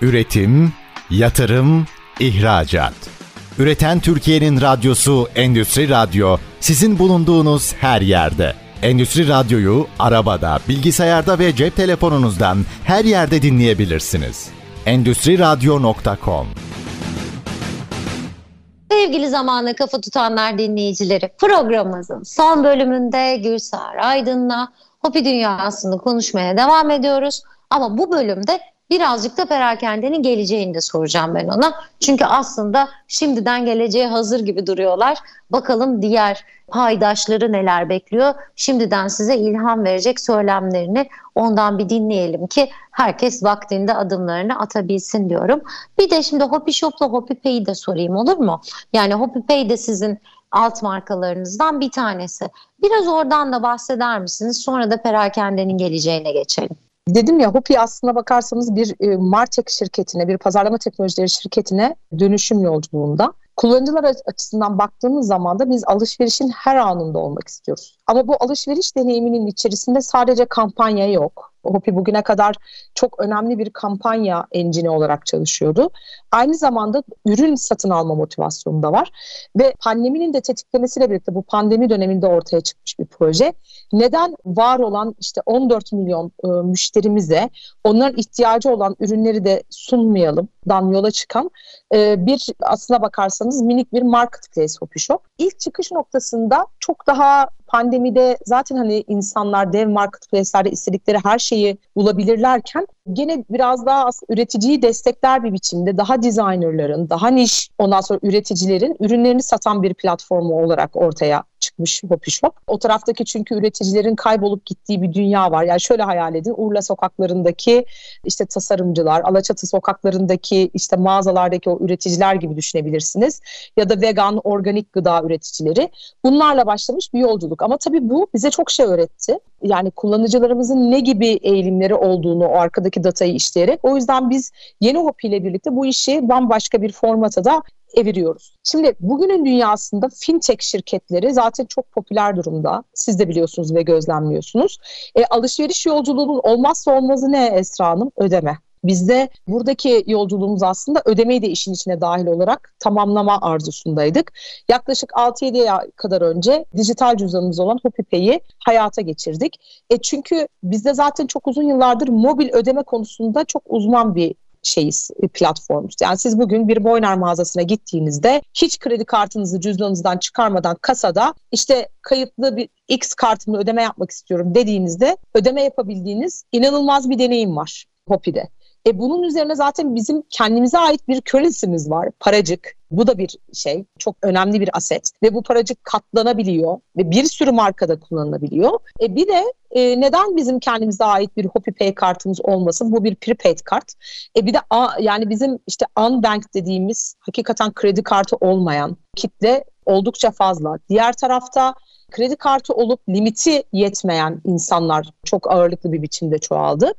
Üretim, yatırım, ihracat. Üreten Türkiye'nin radyosu Endüstri Radyo sizin bulunduğunuz her yerde. Endüstri Radyo'yu arabada, bilgisayarda ve cep telefonunuzdan her yerde dinleyebilirsiniz. Endüstri Radyo.com Sevgili zamanı kafa tutanlar dinleyicileri programımızın son bölümünde Gülsar Aydın'la Hopi dünyasını konuşmaya devam ediyoruz. Ama bu bölümde birazcık da perakendenin geleceğini de soracağım ben ona. Çünkü aslında şimdiden geleceğe hazır gibi duruyorlar. Bakalım diğer paydaşları neler bekliyor. Şimdiden size ilham verecek söylemlerini ondan bir dinleyelim ki herkes vaktinde adımlarını atabilsin diyorum. Bir de şimdi Hopi Shop'la Hopi Pay'i de sorayım olur mu? Yani Hopi Pay de sizin alt markalarınızdan bir tanesi. Biraz oradan da bahseder misiniz? Sonra da perakendenin geleceğine geçelim. Dedim ya Hopi aslına bakarsanız bir e, Martek şirketine, bir pazarlama teknolojileri şirketine dönüşüm yolculuğunda. Kullanıcılar açısından baktığımız zaman da biz alışverişin her anında olmak istiyoruz. Ama bu alışveriş deneyiminin içerisinde sadece kampanya yok. Hopi bugüne kadar çok önemli bir kampanya engini olarak çalışıyordu. Aynı zamanda ürün satın alma motivasyonu da var. Ve pandeminin de tetiklemesiyle birlikte bu pandemi döneminde ortaya çıkmış bir proje. Neden var olan işte 14 milyon e, müşterimize onların ihtiyacı olan ürünleri de sunmayalım dan yola çıkan e, bir aslına bakarsanız minik bir marketplace Hopi Shop. İlk çıkış noktasında çok daha pandemide zaten hani insanlar dev marketplace'lerde istedikleri her şeyi bulabilirlerken gene biraz daha üreticiyi destekler bir biçimde daha designerların, daha niş ondan sonra üreticilerin ürünlerini satan bir platformu olarak ortaya çıkmış Hopi Shop. O taraftaki çünkü üreticilerin kaybolup gittiği bir dünya var. Yani şöyle hayal edin Urla sokaklarındaki işte tasarımcılar, Alaçatı sokaklarındaki işte mağazalardaki o üreticiler gibi düşünebilirsiniz. Ya da vegan, organik gıda üreticileri. Bunlarla başlamış bir yolculuk. Ama tabii bu bize çok şey öğretti. Yani kullanıcılarımızın ne gibi eğilimleri olduğunu o arkadaki datayı işleyerek. O yüzden biz yeni Hopi ile birlikte bu işi bambaşka bir formata da eviriyoruz. Şimdi bugünün dünyasında fintech şirketleri zaten çok popüler durumda. Siz de biliyorsunuz ve gözlemliyorsunuz. E, alışveriş yolculuğunun olmazsa olmazı ne Esra Hanım? Ödeme. Bizde buradaki yolculuğumuz aslında ödemeyi de işin içine dahil olarak tamamlama arzusundaydık. Yaklaşık 6-7 ay kadar önce dijital cüzdanımız olan HopiPay'i hayata geçirdik. E çünkü bizde zaten çok uzun yıllardır mobil ödeme konusunda çok uzman bir şeyiz, e, platformuz. Yani siz bugün bir Boyner mağazasına gittiğinizde hiç kredi kartınızı cüzdanınızdan çıkarmadan kasada işte kayıtlı bir X kartımla ödeme yapmak istiyorum dediğinizde ödeme yapabildiğiniz inanılmaz bir deneyim var Hopi'de. E bunun üzerine zaten bizim kendimize ait bir currency'miz var. Paracık. Bu da bir şey. Çok önemli bir aset. Ve bu paracık katlanabiliyor. Ve bir sürü markada kullanılabiliyor. E bir de e, neden bizim kendimize ait bir HopiPay kartımız olmasın? Bu bir prepaid kart. E bir de a, yani bizim işte unbank dediğimiz hakikaten kredi kartı olmayan kitle oldukça fazla. Diğer tarafta kredi kartı olup limiti yetmeyen insanlar çok ağırlıklı bir biçimde çoğaldı.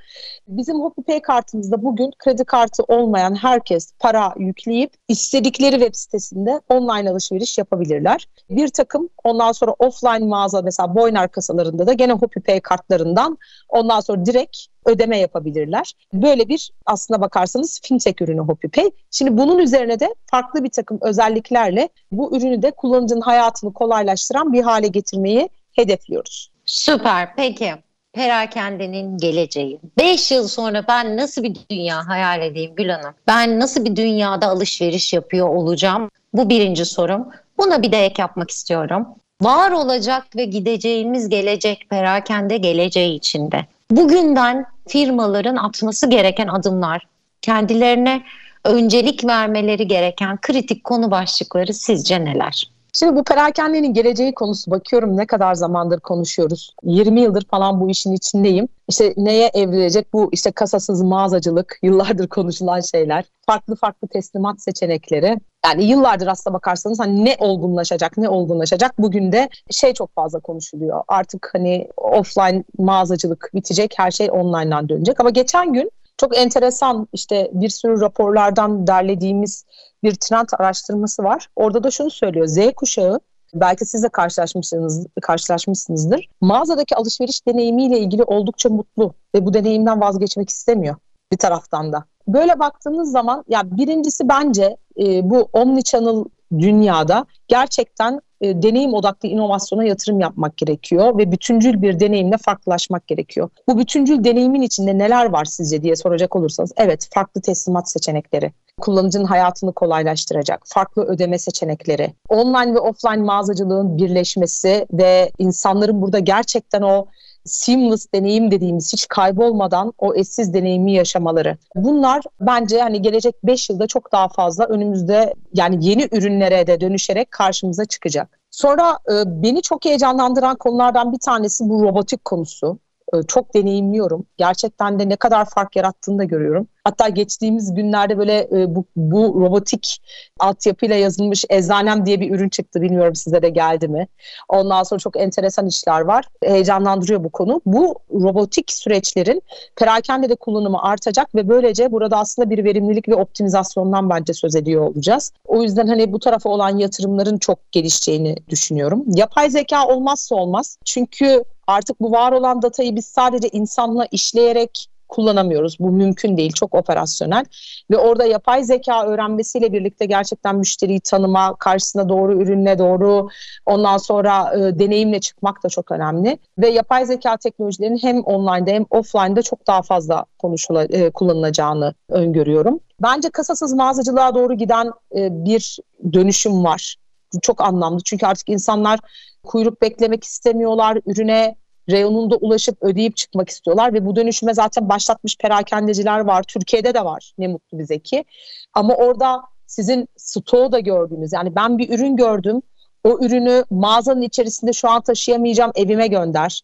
Bizim HopiPay kartımızda bugün kredi kartı olmayan herkes para yükleyip istedikleri web sitesinde online alışveriş yapabilirler. Bir takım ondan sonra offline mağaza mesela Boyner kasalarında da gene HopiPay kartlarından ondan sonra direkt ödeme yapabilirler. Böyle bir aslına bakarsanız fintech ürünü HopiPay. Şimdi bunun üzerine de farklı bir takım özelliklerle bu ürünü de kullanıcının hayatını kolaylaştıran bir hale getirmeyi hedefliyoruz. Süper. Peki perakendenin geleceği. 5 yıl sonra ben nasıl bir dünya hayal edeyim Gül Hanım? Ben nasıl bir dünyada alışveriş yapıyor olacağım? Bu birinci sorum. Buna bir de ek yapmak istiyorum. Var olacak ve gideceğimiz gelecek perakende geleceği içinde bugünden firmaların atması gereken adımlar, kendilerine öncelik vermeleri gereken kritik konu başlıkları sizce neler? Şimdi bu perakendenin geleceği konusu bakıyorum ne kadar zamandır konuşuyoruz. 20 yıldır falan bu işin içindeyim. İşte neye evrilecek bu işte kasasız mağazacılık yıllardır konuşulan şeyler. Farklı farklı teslimat seçenekleri. Yani yıllardır aslına bakarsanız hani ne olgunlaşacak, ne olgunlaşacak bugün de şey çok fazla konuşuluyor. Artık hani offline mağazacılık bitecek, her şey online'dan dönecek. Ama geçen gün çok enteresan işte bir sürü raporlardan derlediğimiz bir trend araştırması var. Orada da şunu söylüyor. Z kuşağı belki siz de karşılaşmışsınız, karşılaşmışsınızdır. Mağazadaki alışveriş deneyimiyle ilgili oldukça mutlu ve bu deneyimden vazgeçmek istemiyor bir taraftan da. Böyle baktığınız zaman ya birincisi bence e, bu omnichannel dünyada gerçekten e, deneyim odaklı inovasyona yatırım yapmak gerekiyor ve bütüncül bir deneyimle farklılaşmak gerekiyor. Bu bütüncül deneyimin içinde neler var sizce diye soracak olursanız evet farklı teslimat seçenekleri, kullanıcının hayatını kolaylaştıracak, farklı ödeme seçenekleri, online ve offline mağazacılığın birleşmesi ve insanların burada gerçekten o seamless deneyim dediğimiz hiç kaybolmadan o eşsiz deneyimi yaşamaları. Bunlar bence hani gelecek 5 yılda çok daha fazla önümüzde yani yeni ürünlere de dönüşerek karşımıza çıkacak. Sonra e, beni çok heyecanlandıran konulardan bir tanesi bu robotik konusu. E, çok deneyimliyorum. Gerçekten de ne kadar fark yarattığını da görüyorum. Hatta geçtiğimiz günlerde böyle e, bu, bu robotik altyapıyla yazılmış eczanem diye bir ürün çıktı. Bilmiyorum size de geldi mi? Ondan sonra çok enteresan işler var. Heyecanlandırıyor bu konu. Bu robotik süreçlerin perakende de kullanımı artacak ve böylece burada aslında bir verimlilik ve optimizasyondan bence söz ediyor olacağız. O yüzden hani bu tarafa olan yatırımların çok gelişeceğini düşünüyorum. Yapay zeka olmazsa olmaz. Çünkü artık bu var olan datayı biz sadece insanla işleyerek kullanamıyoruz. Bu mümkün değil. Çok operasyonel. Ve orada yapay zeka öğrenmesiyle birlikte gerçekten müşteriyi tanıma, karşısına doğru ürünle doğru ondan sonra e, deneyimle çıkmak da çok önemli. Ve yapay zeka teknolojilerinin hem online'da hem offline'da çok daha fazla konuşula, e, kullanılacağını öngörüyorum. Bence kasasız mağazacılığa doğru giden e, bir dönüşüm var. Çok anlamlı. Çünkü artık insanlar kuyruk beklemek istemiyorlar. Ürüne reyonunda ulaşıp ödeyip çıkmak istiyorlar ve bu dönüşüme zaten başlatmış perakendeciler var. Türkiye'de de var ne mutlu bize ki. Ama orada sizin stoğu da gördüğünüz yani ben bir ürün gördüm o ürünü mağazanın içerisinde şu an taşıyamayacağım evime gönder.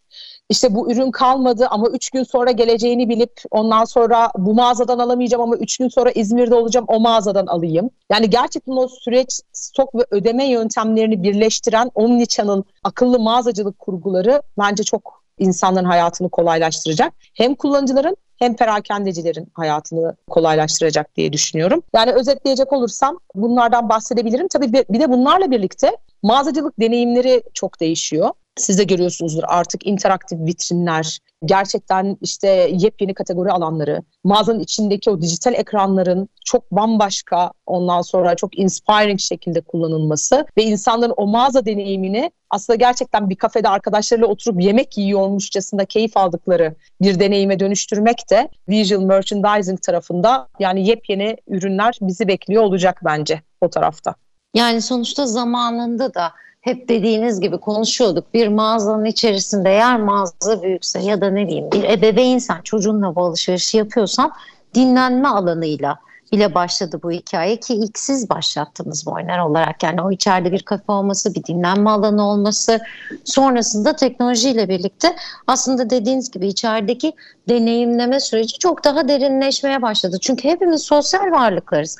İşte bu ürün kalmadı ama 3 gün sonra geleceğini bilip ondan sonra bu mağazadan alamayacağım ama 3 gün sonra İzmir'de olacağım o mağazadan alayım. Yani gerçekten o süreç stok ve ödeme yöntemlerini birleştiren Omnichannel akıllı mağazacılık kurguları bence çok insanların hayatını kolaylaştıracak. Hem kullanıcıların hem perakendecilerin hayatını kolaylaştıracak diye düşünüyorum. Yani özetleyecek olursam bunlardan bahsedebilirim. Tabii bir de bunlarla birlikte mağazacılık deneyimleri çok değişiyor. Siz de görüyorsunuzdur artık interaktif vitrinler, gerçekten işte yepyeni kategori alanları, mağazanın içindeki o dijital ekranların çok bambaşka ondan sonra çok inspiring şekilde kullanılması ve insanların o mağaza deneyimini aslında gerçekten bir kafede arkadaşlarıyla oturup yemek yiyormuşçasında keyif aldıkları bir deneyime dönüştürmek de visual merchandising tarafında yani yepyeni ürünler bizi bekliyor olacak bence o tarafta. Yani sonuçta zamanında da hep dediğiniz gibi konuşuyorduk. Bir mağazanın içerisinde eğer mağaza büyükse ya da ne bileyim bir ebeveynsen çocuğunla bu alışverişi yapıyorsan dinlenme alanıyla bile başladı bu hikaye ki ilk siz başlattınız bu oynar olarak. Yani o içeride bir kafe olması, bir dinlenme alanı olması sonrasında teknolojiyle birlikte aslında dediğiniz gibi içerideki deneyimleme süreci çok daha derinleşmeye başladı. Çünkü hepimiz sosyal varlıklarız.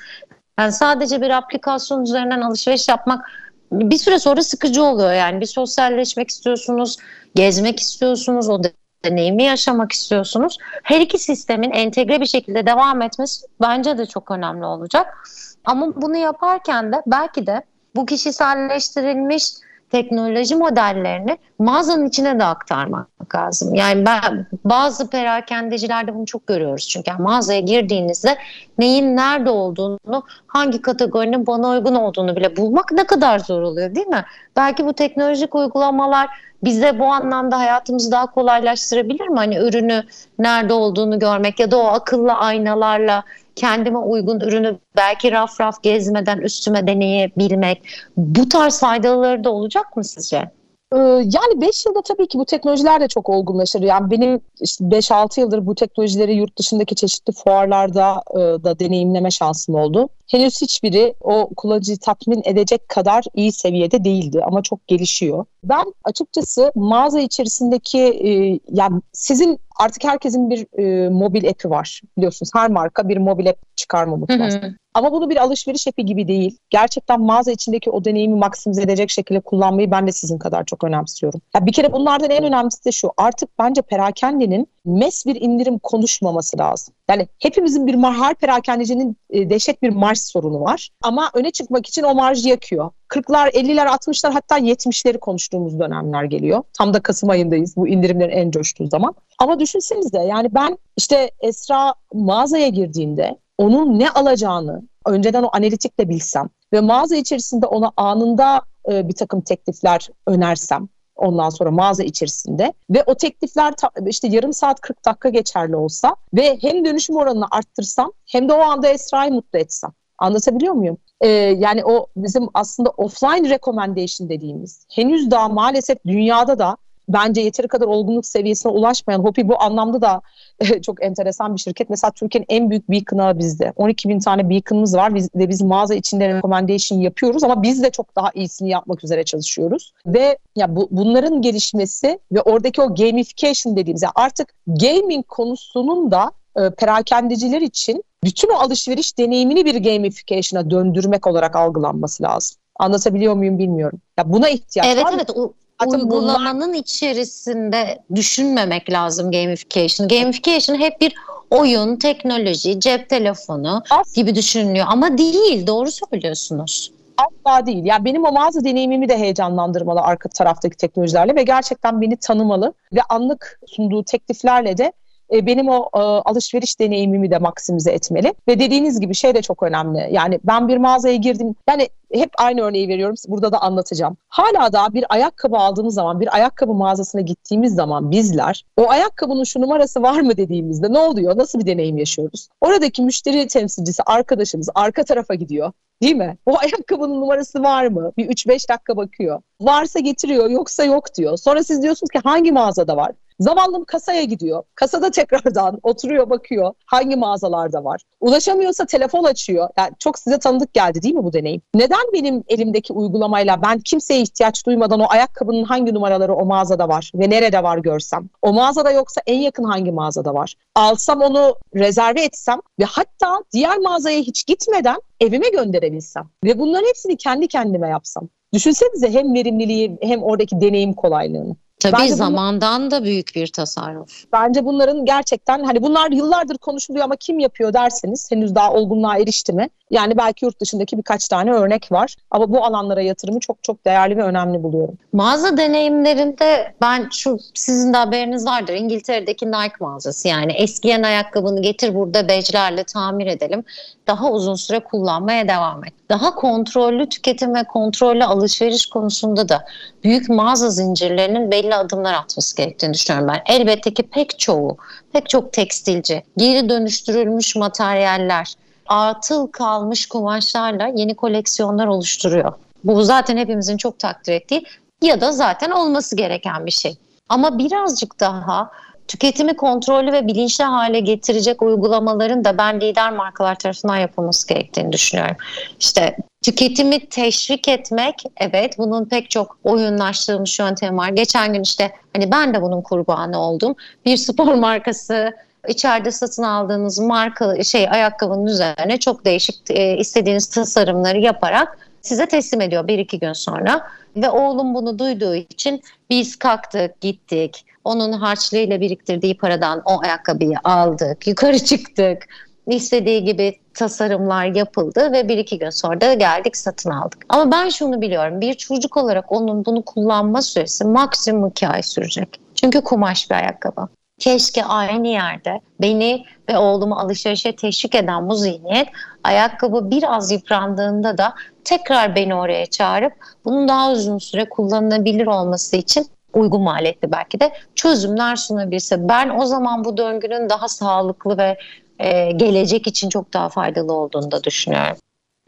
Yani sadece bir aplikasyon üzerinden alışveriş yapmak bir süre sonra sıkıcı oluyor yani bir sosyalleşmek istiyorsunuz, gezmek istiyorsunuz, o deneyimi yaşamak istiyorsunuz. Her iki sistemin entegre bir şekilde devam etmesi bence de çok önemli olacak. Ama bunu yaparken de belki de bu kişiselleştirilmiş teknoloji modellerini mağazanın içine de aktarmak lazım. Yani ben bazı perakendecilerde bunu çok görüyoruz. Çünkü yani mağazaya girdiğinizde neyin nerede olduğunu, hangi kategorinin bana uygun olduğunu bile bulmak ne kadar zor oluyor değil mi? Belki bu teknolojik uygulamalar bize bu anlamda hayatımızı daha kolaylaştırabilir mi? Hani ürünü nerede olduğunu görmek ya da o akıllı aynalarla kendime uygun ürünü belki raf raf gezmeden üstüme deneyebilmek bu tarz faydaları da olacak mı sizce? Ee, yani 5 yılda tabii ki bu teknolojiler de çok olgunlaşır. Yani benim işte 5-6 yıldır bu teknolojileri yurt dışındaki çeşitli fuarlarda e, da deneyimleme şansım oldu. Henüz hiçbiri o kullanıcıyı tatmin edecek kadar iyi seviyede değildi ama çok gelişiyor. Ben açıkçası mağaza içerisindeki e, yani sizin artık herkesin bir e, mobil app'i var biliyorsunuz. Her marka bir mobil app çıkarma motivasyonu. Ama bunu bir alışveriş epi gibi değil. Gerçekten mağaza içindeki o deneyimi maksimize edecek şekilde kullanmayı ben de sizin kadar çok önemsiyorum. Ya bir kere bunlardan en önemlisi de şu. Artık bence perakendenin mes bir indirim konuşmaması lazım. Yani hepimizin bir her perakendecinin e, dehşet bir marş sorunu var. Ama öne çıkmak için o marjı yakıyor. 40'lar, 50'ler, 60'lar hatta 70'leri konuştuğumuz dönemler geliyor. Tam da Kasım ayındayız bu indirimlerin en coştuğu zaman. Ama düşünsenize yani ben işte Esra mağazaya girdiğinde onun ne alacağını önceden o analitikle bilsem ve mağaza içerisinde ona anında e, bir takım teklifler önersem ondan sonra mağaza içerisinde ve o teklifler işte yarım saat 40 dakika geçerli olsa ve hem dönüşüm oranını arttırsam hem de o anda Esra'yı mutlu etsem. Anlatabiliyor muyum? Ee, yani o bizim aslında offline recommendation dediğimiz henüz daha maalesef dünyada da bence yeteri kadar olgunluk seviyesine ulaşmayan Hopi bu anlamda da çok enteresan bir şirket. Mesela Türkiye'nin en büyük beacon'ı bizde. 12 bin tane beacon'ımız var biz, ve biz mağaza içinde recommendation yapıyoruz ama biz de çok daha iyisini yapmak üzere çalışıyoruz. Ve ya bu, bunların gelişmesi ve oradaki o gamification dediğimiz yani artık gaming konusunun da e, perakendeciler için bütün o alışveriş deneyimini bir gamification'a döndürmek olarak algılanması lazım. Anlatabiliyor muyum bilmiyorum. Ya buna ihtiyaç evet, var. Evet evet uygulamanın bunlar... içerisinde düşünmemek lazım gamification. Gamification hep bir oyun, teknoloji, cep telefonu As- gibi düşünülüyor ama değil. Doğru söylüyorsunuz. Asla değil. Yani benim o mağaza deneyimimi de heyecanlandırmalı arka taraftaki teknolojilerle ve gerçekten beni tanımalı ve anlık sunduğu tekliflerle de e, benim o e, alışveriş deneyimimi de maksimize etmeli. Ve dediğiniz gibi şey de çok önemli. Yani ben bir mağazaya girdim. Yani hep aynı örneği veriyorum. Burada da anlatacağım. Hala da bir ayakkabı aldığımız zaman, bir ayakkabı mağazasına gittiğimiz zaman bizler o ayakkabının şu numarası var mı dediğimizde ne oluyor? Nasıl bir deneyim yaşıyoruz? Oradaki müşteri temsilcisi arkadaşımız arka tarafa gidiyor. Değil mi? O ayakkabının numarası var mı? Bir 3-5 dakika bakıyor. Varsa getiriyor, yoksa yok diyor. Sonra siz diyorsunuz ki hangi mağazada var? Zavallım kasaya gidiyor. Kasada tekrardan oturuyor bakıyor hangi mağazalarda var. Ulaşamıyorsa telefon açıyor. Yani çok size tanıdık geldi değil mi bu deneyim? Neden benim elimdeki uygulamayla ben kimseye ihtiyaç duymadan o ayakkabının hangi numaraları o mağazada var ve nerede var görsem? O mağazada yoksa en yakın hangi mağazada var? Alsam onu rezerve etsem ve hatta diğer mağazaya hiç gitmeden evime gönderebilsem ve bunların hepsini kendi kendime yapsam. Düşünsenize hem verimliliği hem oradaki deneyim kolaylığını. Tabii bence zamandan bunlar, da büyük bir tasarruf. Bence bunların gerçekten hani bunlar yıllardır konuşuluyor ama kim yapıyor derseniz henüz daha olgunluğa erişti mi? Yani belki yurt dışındaki birkaç tane örnek var ama bu alanlara yatırımı çok çok değerli ve önemli buluyorum. Mağaza deneyimlerinde ben şu sizin de haberiniz vardır İngiltere'deki Nike mağazası yani eskiyen ayakkabını getir burada beclerle tamir edelim. Daha uzun süre kullanmaya devam et. Daha kontrollü tüketim ve kontrollü alışveriş konusunda da büyük mağaza zincirlerinin belli adımlar atması gerektiğini düşünüyorum ben. Elbette ki pek çoğu, pek çok tekstilci, geri dönüştürülmüş materyaller, atıl kalmış kumaşlarla yeni koleksiyonlar oluşturuyor. Bu zaten hepimizin çok takdir ettiği ya da zaten olması gereken bir şey. Ama birazcık daha tüketimi kontrollü ve bilinçli hale getirecek uygulamaların da ben lider markalar tarafından yapılması gerektiğini düşünüyorum. İşte tüketimi teşvik etmek evet bunun pek çok oyunlaştırılmış yöntem var. Geçen gün işte hani ben de bunun kurbanı oldum. Bir spor markası içeride satın aldığınız marka şey ayakkabının üzerine çok değişik e, istediğiniz tasarımları yaparak size teslim ediyor bir iki gün sonra. Ve oğlum bunu duyduğu için biz kalktık gittik. Onun harçlığıyla biriktirdiği paradan o ayakkabıyı aldık. Yukarı çıktık. İstediği gibi tasarımlar yapıldı ve bir iki gün sonra da geldik satın aldık. Ama ben şunu biliyorum bir çocuk olarak onun bunu kullanma süresi maksimum iki ay sürecek. Çünkü kumaş bir ayakkabı. Keşke aynı yerde beni ve oğlumu alışverişe teşvik eden bu zihniyet ayakkabı biraz yıprandığında da tekrar beni oraya çağırıp bunun daha uzun süre kullanılabilir olması için uygun maliyetli belki de çözümler sunabilse. Ben o zaman bu döngünün daha sağlıklı ve e, gelecek için çok daha faydalı olduğunu da düşünüyorum.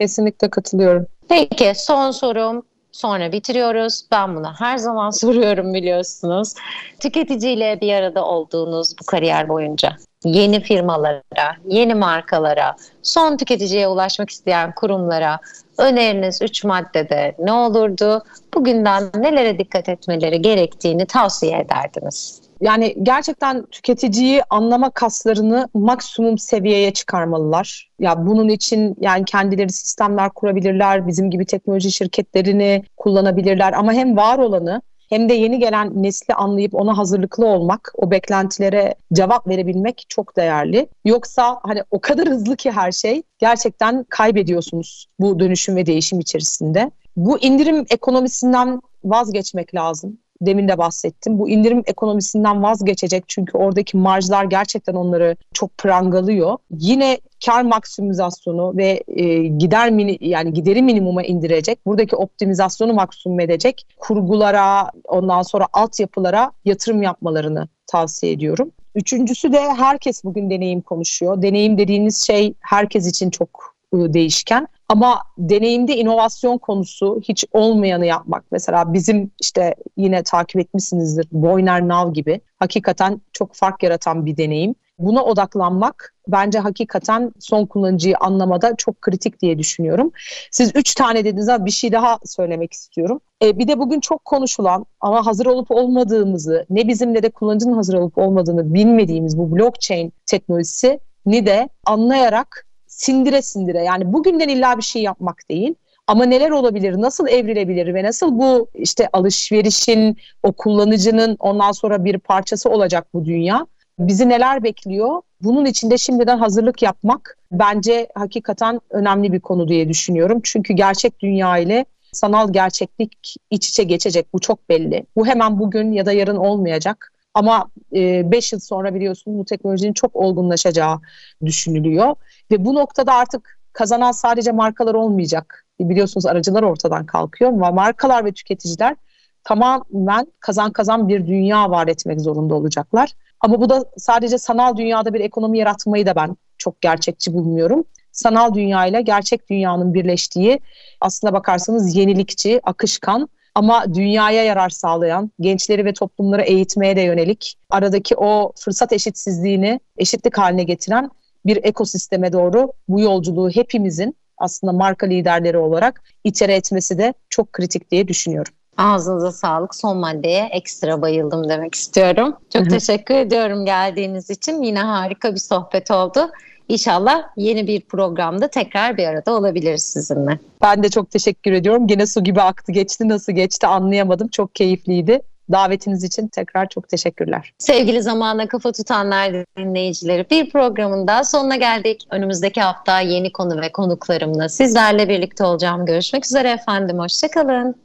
Kesinlikle katılıyorum. Peki son sorum sonra bitiriyoruz. Ben bunu her zaman soruyorum biliyorsunuz. Tüketiciyle bir arada olduğunuz bu kariyer boyunca yeni firmalara, yeni markalara, son tüketiciye ulaşmak isteyen kurumlara öneriniz 3 maddede ne olurdu? Bugünden nelere dikkat etmeleri gerektiğini tavsiye ederdiniz? Yani gerçekten tüketiciyi anlama kaslarını maksimum seviyeye çıkarmalılar. Ya bunun için yani kendileri sistemler kurabilirler, bizim gibi teknoloji şirketlerini kullanabilirler ama hem var olanı hem de yeni gelen nesli anlayıp ona hazırlıklı olmak, o beklentilere cevap verebilmek çok değerli. Yoksa hani o kadar hızlı ki her şey gerçekten kaybediyorsunuz bu dönüşüm ve değişim içerisinde. Bu indirim ekonomisinden vazgeçmek lazım demin de bahsettim. Bu indirim ekonomisinden vazgeçecek çünkü oradaki marjlar gerçekten onları çok prangalıyor. Yine kar maksimizasyonu ve e, gider mini, yani gideri minimuma indirecek. Buradaki optimizasyonu maksimum edecek kurgulara, ondan sonra altyapılara yatırım yapmalarını tavsiye ediyorum. Üçüncüsü de herkes bugün deneyim konuşuyor. Deneyim dediğiniz şey herkes için çok değişken. Ama deneyimde inovasyon konusu hiç olmayanı yapmak. Mesela bizim işte yine takip etmişsinizdir Boyner Nav gibi hakikaten çok fark yaratan bir deneyim. Buna odaklanmak bence hakikaten son kullanıcıyı anlamada çok kritik diye düşünüyorum. Siz üç tane dediniz ama bir şey daha söylemek istiyorum. E, bir de bugün çok konuşulan ama hazır olup olmadığımızı ne bizim ne de kullanıcının hazır olup olmadığını bilmediğimiz bu blockchain teknolojisi ni de anlayarak sindire sindire yani bugünden illa bir şey yapmak değil ama neler olabilir, nasıl evrilebilir ve nasıl bu işte alışverişin, o kullanıcının ondan sonra bir parçası olacak bu dünya. Bizi neler bekliyor? Bunun içinde şimdiden hazırlık yapmak bence hakikaten önemli bir konu diye düşünüyorum. Çünkü gerçek dünya ile sanal gerçeklik iç içe geçecek. Bu çok belli. Bu hemen bugün ya da yarın olmayacak. Ama 5 e, yıl sonra biliyorsunuz bu teknolojinin çok olgunlaşacağı düşünülüyor. Ve bu noktada artık kazanan sadece markalar olmayacak. Biliyorsunuz aracılar ortadan kalkıyor ama markalar ve tüketiciler tamamen kazan kazan bir dünya var etmek zorunda olacaklar. Ama bu da sadece sanal dünyada bir ekonomi yaratmayı da ben çok gerçekçi bulmuyorum. Sanal dünya ile gerçek dünyanın birleştiği aslına bakarsanız yenilikçi, akışkan ama dünyaya yarar sağlayan, gençleri ve toplumları eğitmeye de yönelik, aradaki o fırsat eşitsizliğini eşitlik haline getiren bir ekosisteme doğru bu yolculuğu hepimizin aslında marka liderleri olarak itere etmesi de çok kritik diye düşünüyorum. Ağzınıza sağlık. Son maddeye ekstra bayıldım demek istiyorum. Çok teşekkür ediyorum geldiğiniz için. Yine harika bir sohbet oldu. İnşallah yeni bir programda tekrar bir arada olabiliriz sizinle. Ben de çok teşekkür ediyorum. Gene su gibi aktı geçti nasıl geçti anlayamadım. Çok keyifliydi. Davetiniz için tekrar çok teşekkürler. Sevgili zamana kafa tutanlar dinleyicileri bir programın daha sonuna geldik. Önümüzdeki hafta yeni konu ve konuklarımla sizlerle birlikte olacağım. Görüşmek üzere efendim. Hoşçakalın.